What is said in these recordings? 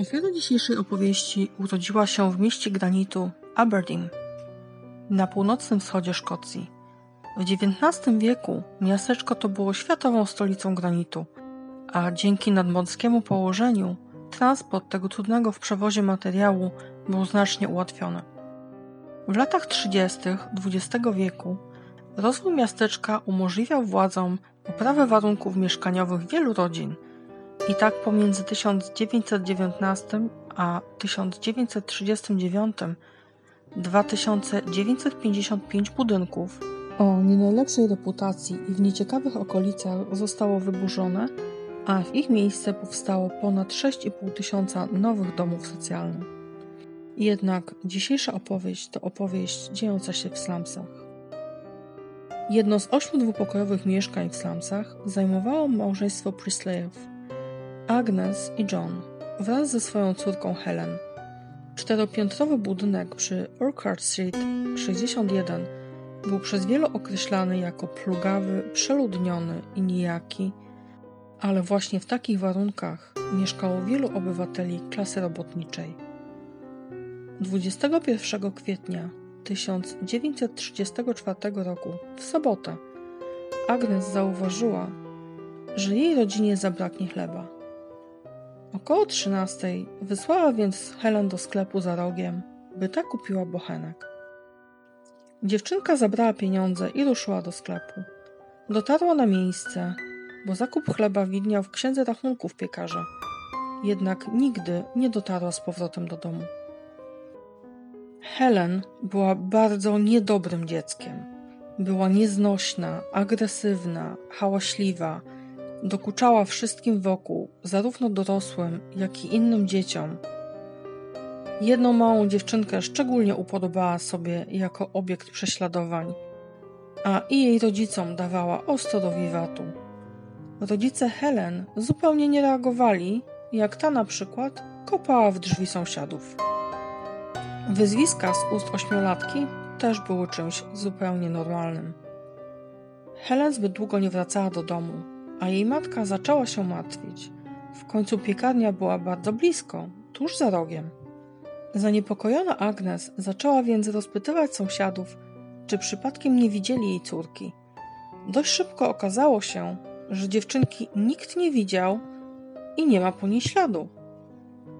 Ofiara dzisiejszej opowieści urodziła się w mieście granitu Aberdeen na północnym wschodzie Szkocji. W XIX wieku miasteczko to było światową stolicą granitu, a dzięki nadmorskiemu położeniu transport tego trudnego w przewozie materiału był znacznie ułatwiony. W latach 30. XX wieku rozwój miasteczka umożliwiał władzom poprawę warunków mieszkaniowych wielu rodzin – i tak pomiędzy 1919 a 1939 2955 budynków o nie najlepszej reputacji i w nieciekawych okolicach zostało wyburzone, a w ich miejsce powstało ponad 6,5 tysiąca nowych domów socjalnych. Jednak dzisiejsza opowieść to opowieść dziejąca się w slumsach. Jedno z ośmiu dwupokojowych mieszkań w slumsach zajmowało małżeństwo Prisleyów. Agnes i John wraz ze swoją córką Helen. Czteropiętrowy budynek przy Urquhart Street 61 był przez wielu określany jako plugawy, przeludniony i nijaki, ale właśnie w takich warunkach mieszkało wielu obywateli klasy robotniczej. 21 kwietnia 1934 roku, w sobotę, Agnes zauważyła, że jej rodzinie zabraknie chleba. Około trzynastej wysłała więc Helen do sklepu za rogiem, by ta kupiła bochenek. Dziewczynka zabrała pieniądze i ruszyła do sklepu. Dotarła na miejsce, bo zakup chleba widniał w księdze rachunków piekarza. Jednak nigdy nie dotarła z powrotem do domu. Helen była bardzo niedobrym dzieckiem. Była nieznośna, agresywna, hałaśliwa, Dokuczała wszystkim wokół, zarówno dorosłym, jak i innym dzieciom. Jedną małą dziewczynkę szczególnie upodobała sobie jako obiekt prześladowań, a i jej rodzicom dawała ostro do wiwatu. Rodzice Helen zupełnie nie reagowali, jak ta na przykład kopała w drzwi sąsiadów. Wyzwiska z ust ośmiolatki też były czymś zupełnie normalnym. Helen zbyt długo nie wracała do domu, a jej matka zaczęła się martwić. W końcu piekarnia była bardzo blisko, tuż za rogiem. Zaniepokojona Agnes zaczęła więc rozpytywać sąsiadów, czy przypadkiem nie widzieli jej córki. Dość szybko okazało się, że dziewczynki nikt nie widział i nie ma po niej śladu.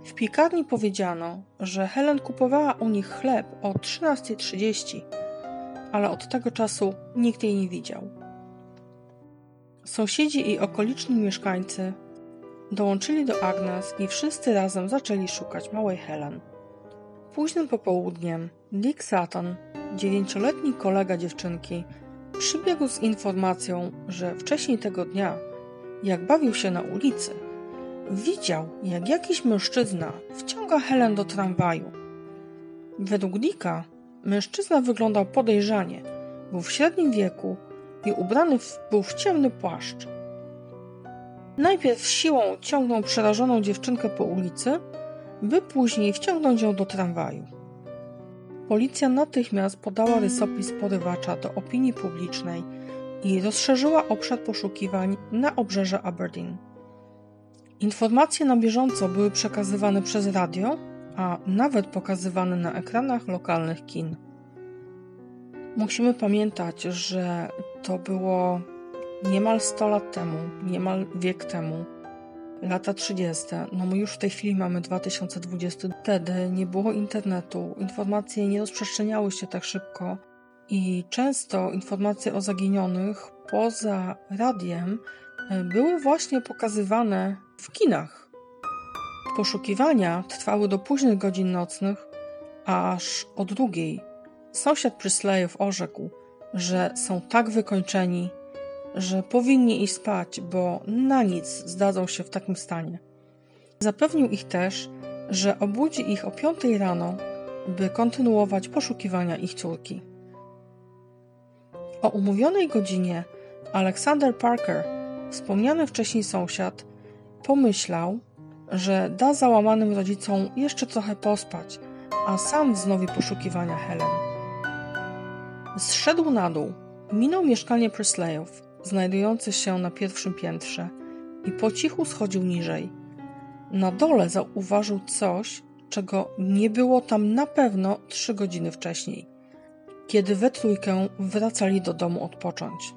W piekarni powiedziano, że Helen kupowała u nich chleb o 13.30, ale od tego czasu nikt jej nie widział. Sąsiedzi i okoliczni mieszkańcy dołączyli do Agnes i wszyscy razem zaczęli szukać małej Helen. Późnym popołudniem Dick Sutton, dziewięcioletni kolega dziewczynki, przybiegł z informacją, że wcześniej tego dnia, jak bawił się na ulicy, widział, jak jakiś mężczyzna wciąga Helen do tramwaju. Według Dicka mężczyzna wyglądał podejrzanie, był w średnim wieku i ubrany był w ciemny płaszcz. Najpierw siłą ciągnął przerażoną dziewczynkę po ulicy, by później wciągnąć ją do tramwaju. Policja natychmiast podała rysopis porywacza do opinii publicznej i rozszerzyła obszar poszukiwań na obrzeże Aberdeen. Informacje na bieżąco były przekazywane przez radio, a nawet pokazywane na ekranach lokalnych kin. Musimy pamiętać, że to było niemal 100 lat temu, niemal wiek temu, lata 30. No my już w tej chwili mamy 2020. Wtedy nie było internetu, informacje nie rozprzestrzeniały się tak szybko i często informacje o zaginionych poza radiem e, były właśnie pokazywane w kinach. Poszukiwania trwały do późnych godzin nocnych, aż o drugiej Sąsiad Prisleyów orzekł, że są tak wykończeni, że powinni iść spać, bo na nic zdadzą się w takim stanie. Zapewnił ich też, że obudzi ich o piątej rano, by kontynuować poszukiwania ich córki. O umówionej godzinie Alexander Parker, wspomniany wcześniej sąsiad, pomyślał, że da załamanym rodzicom jeszcze trochę pospać, a sam wznowi poszukiwania Helen. Zszedł na dół, minął mieszkanie Presleyów, znajdujące się na pierwszym piętrze i po cichu schodził niżej. na dole zauważył coś, czego nie było tam na pewno trzy godziny wcześniej, kiedy we trójkę wracali do domu odpocząć.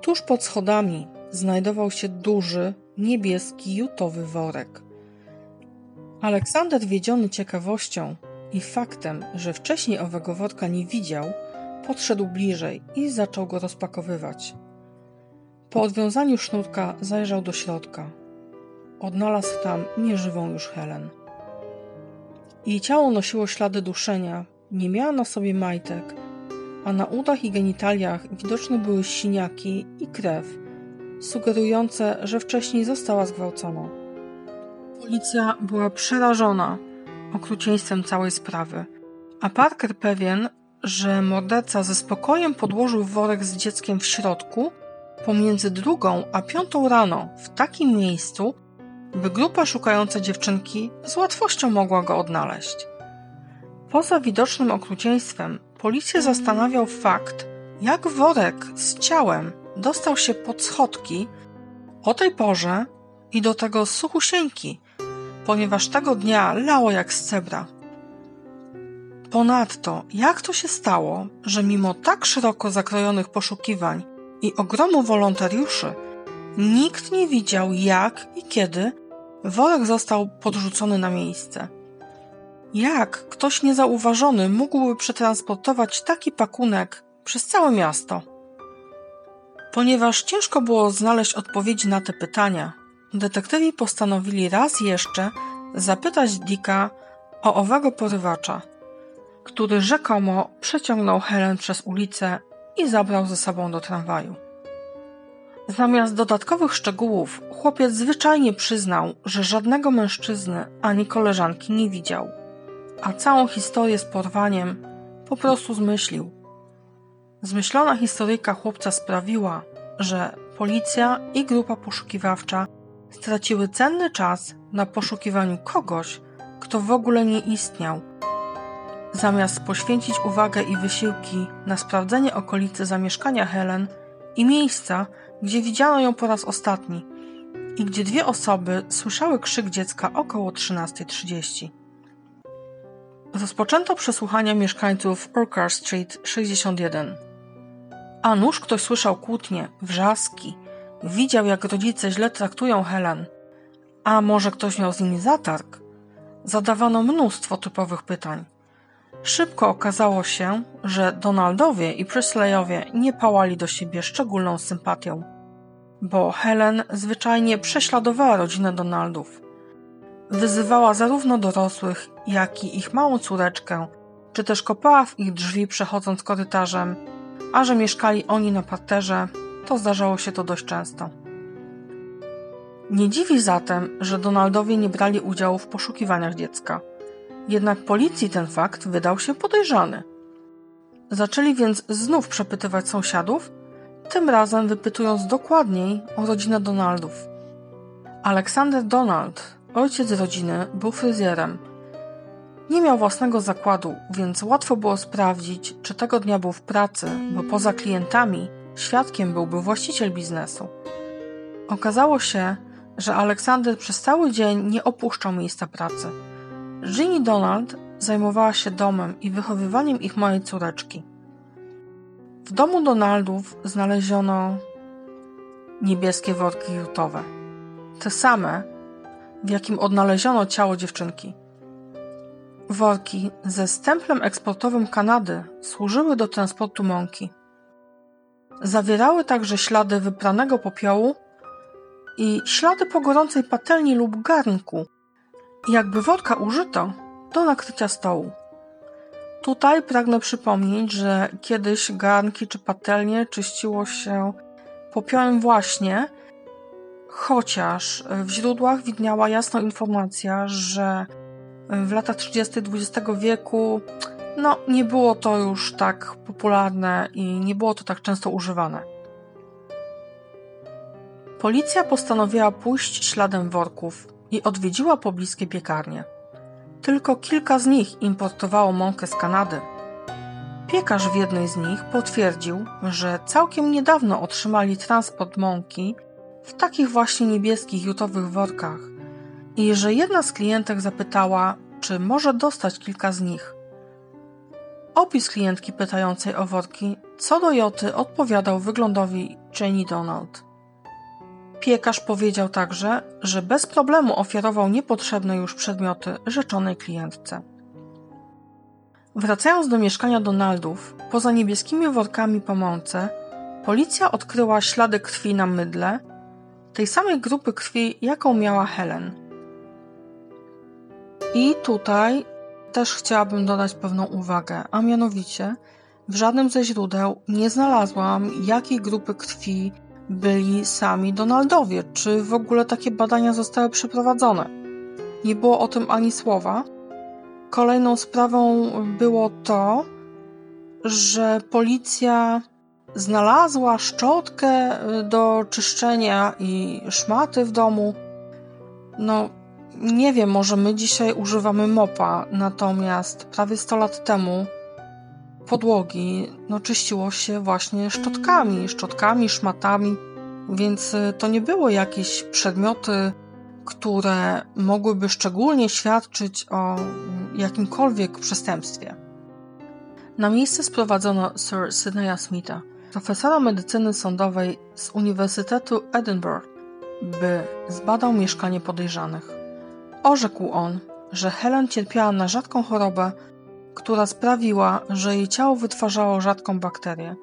Tuż pod schodami znajdował się duży, niebieski jutowy worek. Aleksander, wiedziony ciekawością i faktem, że wcześniej owego worka nie widział, podszedł bliżej i zaczął go rozpakowywać. Po odwiązaniu sznurka zajrzał do środka. Odnalazł tam nieżywą już Helen. Jej ciało nosiło ślady duszenia, nie miała na sobie majtek, a na udach i genitaliach widoczne były siniaki i krew, sugerujące, że wcześniej została zgwałcona. Policja była przerażona okrucieństwem całej sprawy, a Parker pewien, że morderca ze spokojem podłożył worek z dzieckiem w środku pomiędzy drugą a piątą rano w takim miejscu, by grupa szukająca dziewczynki z łatwością mogła go odnaleźć. Poza widocznym okrucieństwem, policję zastanawiał fakt, jak worek z ciałem dostał się pod schodki o tej porze i do tego suchusieńki, ponieważ tego dnia lało jak z cebra. Ponadto, jak to się stało, że mimo tak szeroko zakrojonych poszukiwań i ogromu wolontariuszy, nikt nie widział jak i kiedy worek został podrzucony na miejsce. Jak ktoś niezauważony mógłby przetransportować taki pakunek przez całe miasto? Ponieważ ciężko było znaleźć odpowiedzi na te pytania, detektywi postanowili raz jeszcze zapytać Dicka o owego porywacza, który rzekomo przeciągnął Helen przez ulicę i zabrał ze sobą do tramwaju. Zamiast dodatkowych szczegółów, chłopiec zwyczajnie przyznał, że żadnego mężczyzny ani koleżanki nie widział, a całą historię z porwaniem po prostu zmyślił. Zmyślona historyjka chłopca sprawiła, że policja i grupa poszukiwawcza straciły cenny czas na poszukiwaniu kogoś, kto w ogóle nie istniał, zamiast poświęcić uwagę i wysiłki na sprawdzenie okolicy zamieszkania Helen i miejsca, gdzie widziano ją po raz ostatni i gdzie dwie osoby słyszały krzyk dziecka około 13.30. Rozpoczęto przesłuchania mieszkańców Orchard Street 61. A nuż ktoś słyszał kłótnie, wrzaski, widział jak rodzice źle traktują Helen. A może ktoś miał z nimi zatarg? Zadawano mnóstwo typowych pytań. Szybko okazało się, że Donaldowie i Presleyowie nie pałali do siebie szczególną sympatią, bo Helen zwyczajnie prześladowała rodzinę Donaldów. Wyzywała zarówno dorosłych, jak i ich małą córeczkę, czy też kopała w ich drzwi przechodząc korytarzem, a że mieszkali oni na parterze, to zdarzało się to dość często. Nie dziwi zatem, że Donaldowie nie brali udziału w poszukiwaniach dziecka – jednak policji ten fakt wydał się podejrzany. Zaczęli więc znów przepytywać sąsiadów, tym razem wypytując dokładniej o rodzinę Donaldów. Aleksander Donald, ojciec rodziny, był fryzjerem. Nie miał własnego zakładu, więc łatwo było sprawdzić, czy tego dnia był w pracy, bo poza klientami świadkiem byłby właściciel biznesu. Okazało się, że Aleksander przez cały dzień nie opuszczał miejsca pracy. Ginny Donald zajmowała się domem i wychowywaniem ich małej córeczki. W domu Donaldów znaleziono niebieskie worki jutowe. Te same, w jakim odnaleziono ciało dziewczynki. Worki ze stemplem eksportowym Kanady służyły do transportu mąki. Zawierały także ślady wypranego popiołu i ślady po gorącej patelni lub garnku, jakby wodka użyto do nakrycia stołu. Tutaj pragnę przypomnieć, że kiedyś garnki czy patelnie czyściło się popiołem właśnie, chociaż w źródłach widniała jasna informacja, że w latach 30. XX wieku no, nie było to już tak popularne i nie było to tak często używane. Policja postanowiła pójść śladem worków i odwiedziła pobliskie piekarnie. Tylko kilka z nich importowało mąkę z Kanady. Piekarz w jednej z nich potwierdził, że całkiem niedawno otrzymali transport mąki w takich właśnie niebieskich jutowych workach i że jedna z klientek zapytała, czy może dostać kilka z nich. Opis klientki pytającej o worki co do Joty odpowiadał wyglądowi Jenny Donald. Piekarz powiedział także, że bez problemu ofiarował niepotrzebne już przedmioty rzeczonej klientce. Wracając do mieszkania Donaldów, poza niebieskimi workami po mące, policja odkryła ślady krwi na mydle, tej samej grupy krwi, jaką miała Helen. I tutaj też chciałabym dodać pewną uwagę, a mianowicie w żadnym ze źródeł nie znalazłam, jakiej grupy krwi byli sami Donaldowie, czy w ogóle takie badania zostały przeprowadzone. Nie było o tym ani słowa. Kolejną sprawą było to, że policja znalazła szczotkę do czyszczenia i szmaty w domu. No, nie wiem, może my dzisiaj używamy mopa, natomiast prawie 100 lat temu podłogi no, czyściło się właśnie szczotkami, szczotkami, szmatami, więc y, to nie było jakieś przedmioty, które mogłyby szczególnie świadczyć o jakimkolwiek przestępstwie. Na miejsce sprowadzono Sir Sydneya Smitha, profesora medycyny sądowej z Uniwersytetu Edinburgh, by zbadał mieszkanie podejrzanych. Orzekł on, że Helen cierpiała na rzadką chorobę, która sprawiła, że jej ciało wytwarzało rzadką bakterię.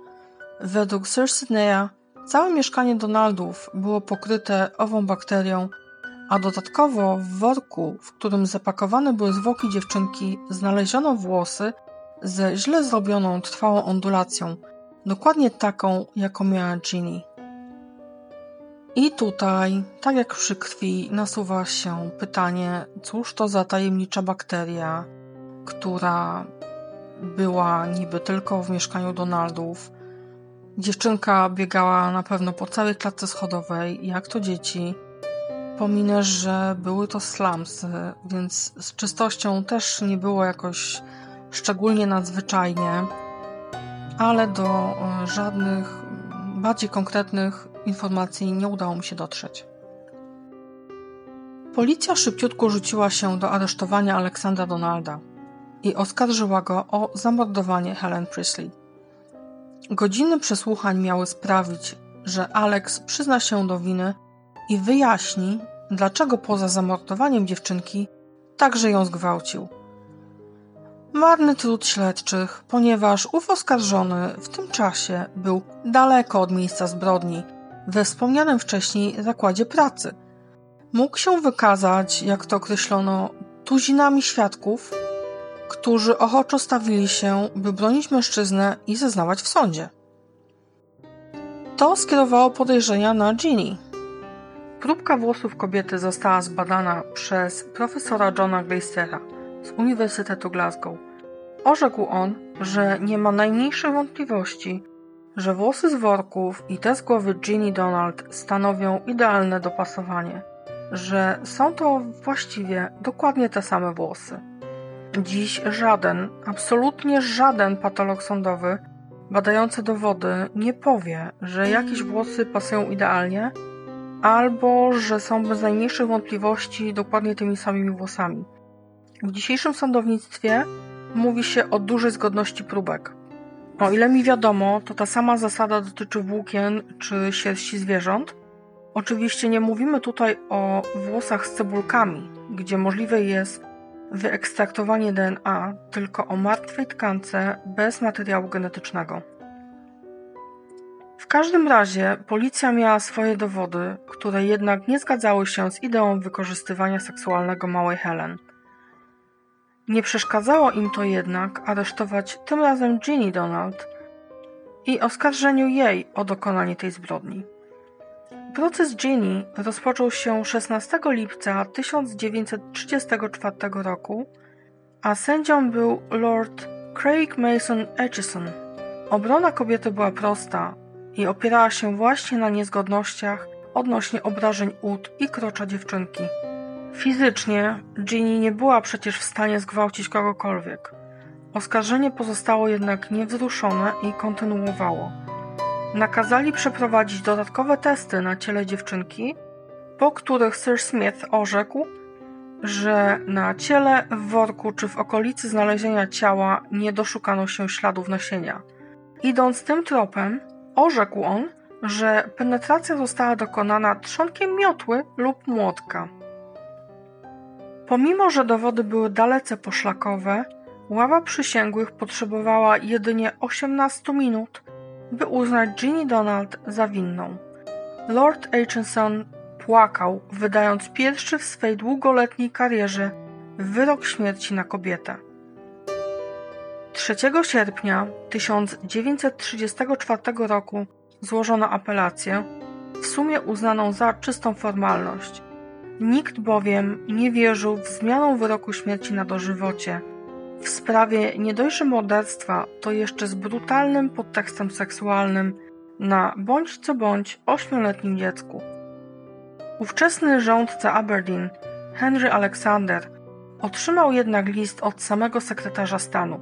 Według Sir Sydneya całe mieszkanie Donaldów było pokryte ową bakterią, a dodatkowo w worku, w którym zapakowane były zwłoki dziewczynki, znaleziono włosy ze źle zrobioną trwałą ondulacją, dokładnie taką, jaką miała Ginny. I tutaj, tak jak przy krwi, nasuwa się pytanie, cóż to za tajemnicza bakteria, która była niby tylko w mieszkaniu Donaldów. Dziewczynka biegała na pewno po całej klatce schodowej, jak to dzieci. Pominę, że były to slumsy, więc z czystością też nie było jakoś szczególnie nadzwyczajnie, ale do e, żadnych bardziej konkretnych informacji nie udało mi się dotrzeć. Policja szybciutko rzuciła się do aresztowania Aleksandra Donalda i oskarżyła go o zamordowanie Helen Priestley. Godziny przesłuchań miały sprawić, że Alex przyzna się do winy i wyjaśni, dlaczego poza zamordowaniem dziewczynki także ją zgwałcił. Marny trud śledczych, ponieważ ów oskarżony w tym czasie był daleko od miejsca zbrodni, we wspomnianym wcześniej zakładzie pracy. Mógł się wykazać, jak to określono, tuzinami świadków, którzy ochoczo stawili się, by bronić mężczyznę i zeznawać w sądzie. To skierowało podejrzenia na Ginny. Próbka włosów kobiety została zbadana przez profesora Johna Glacera z Uniwersytetu Glasgow. Orzekł on, że nie ma najmniejszych wątpliwości, że włosy z worków i te z głowy Ginny Donald stanowią idealne dopasowanie, że są to właściwie dokładnie te same włosy. Dziś żaden, absolutnie żaden patolog sądowy badający dowody nie powie, że jakieś włosy pasują idealnie, albo że są bez najmniejszych wątpliwości dokładnie tymi samymi włosami. W dzisiejszym sądownictwie mówi się o dużej zgodności próbek. O ile mi wiadomo, to ta sama zasada dotyczy włókien czy sierści zwierząt. Oczywiście nie mówimy tutaj o włosach z cebulkami, gdzie możliwe jest wyekstraktowanie DNA tylko o martwej tkance bez materiału genetycznego. W każdym razie policja miała swoje dowody, które jednak nie zgadzały się z ideą wykorzystywania seksualnego małej Helen. Nie przeszkadzało im to jednak aresztować tym razem Ginny Donald i oskarżeniu jej o dokonanie tej zbrodni. Proces Ginny rozpoczął się 16 lipca 1934 roku, a sędzią był Lord Craig Mason Atchison. Obrona kobiety była prosta i opierała się właśnie na niezgodnościach odnośnie obrażeń ud i krocza dziewczynki. Fizycznie Ginny nie była przecież w stanie zgwałcić kogokolwiek. Oskarżenie pozostało jednak niewzruszone i kontynuowało. Nakazali przeprowadzić dodatkowe testy na ciele dziewczynki, po których Sir Smith orzekł, że na ciele, w worku czy w okolicy znalezienia ciała nie doszukano się śladów nasienia. Idąc tym tropem, orzekł on, że penetracja została dokonana trzonkiem miotły lub młotka. Pomimo, że dowody były dalece poszlakowe, ława przysięgłych potrzebowała jedynie 18 minut, by uznać Ginny Donald za winną. Lord Aitchison płakał, wydając pierwszy w swej długoletniej karierze wyrok śmierci na kobietę. 3 sierpnia 1934 roku złożono apelację, w sumie uznaną za czystą formalność. Nikt bowiem nie wierzył w zmianę wyroku śmierci na dożywocie. W sprawie nie dość, morderstwa, to jeszcze z brutalnym podtekstem seksualnym na bądź co bądź ośmioletnim dziecku. Ówczesny rządca Aberdeen, Henry Alexander, otrzymał jednak list od samego sekretarza stanu.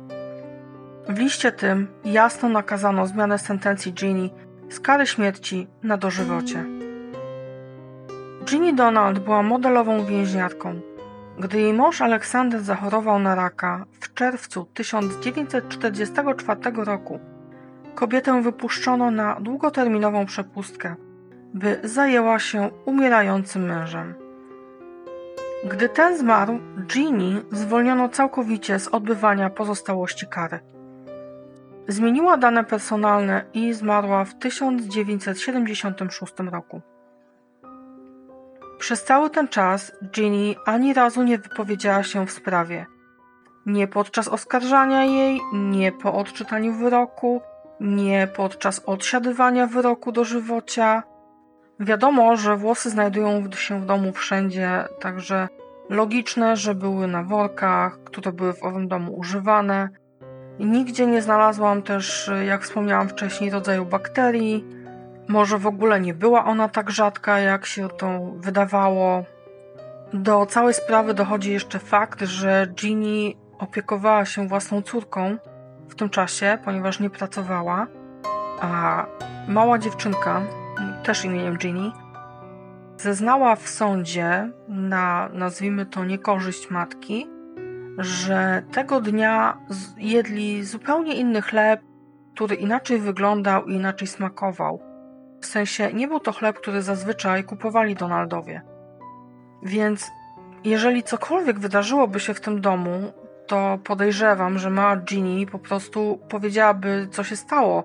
W liście tym jasno nakazano zmianę sentencji Ginny z kary śmierci na dożywocie. Ginny Donald była modelową więźniarką. Gdy jej mąż Aleksander zachorował na raka w czerwcu 1944 roku, kobietę wypuszczono na długoterminową przepustkę, by zajęła się umierającym mężem. Gdy ten zmarł, Ginny zwolniono całkowicie z odbywania pozostałości kary. Zmieniła dane personalne i zmarła w 1976 roku. Przez cały ten czas Ginny ani razu nie wypowiedziała się w sprawie. Nie podczas oskarżania jej, nie po odczytaniu wyroku, nie podczas odsiadywania wyroku dożywocia. Wiadomo, że włosy znajdują się w domu wszędzie, także logiczne, że były na workach, które były w owym domu używane. Nigdzie nie znalazłam też, jak wspomniałam wcześniej, rodzaju bakterii. Może w ogóle nie była ona tak rzadka, jak się to wydawało. Do całej sprawy dochodzi jeszcze fakt, że Ginny opiekowała się własną córką w tym czasie, ponieważ nie pracowała, a mała dziewczynka, też imieniem Ginny, zeznała w sądzie na, nazwijmy to, niekorzyść matki, że tego dnia jedli zupełnie inny chleb, który inaczej wyglądał i inaczej smakował. W sensie nie był to chleb, który zazwyczaj kupowali Donaldowie. Więc jeżeli cokolwiek wydarzyłoby się w tym domu, to podejrzewam, że mała Ginny po prostu powiedziałaby, co się stało,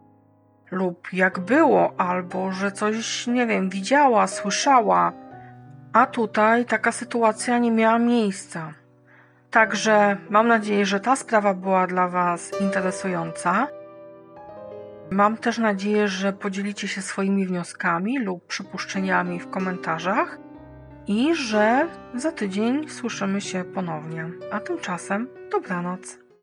lub jak było, albo że coś, nie wiem, widziała, słyszała. A tutaj taka sytuacja nie miała miejsca. Także mam nadzieję, że ta sprawa była dla Was interesująca. Mam też nadzieję, że podzielicie się swoimi wnioskami lub przypuszczeniami w komentarzach i że za tydzień słyszymy się ponownie. A tymczasem dobranoc.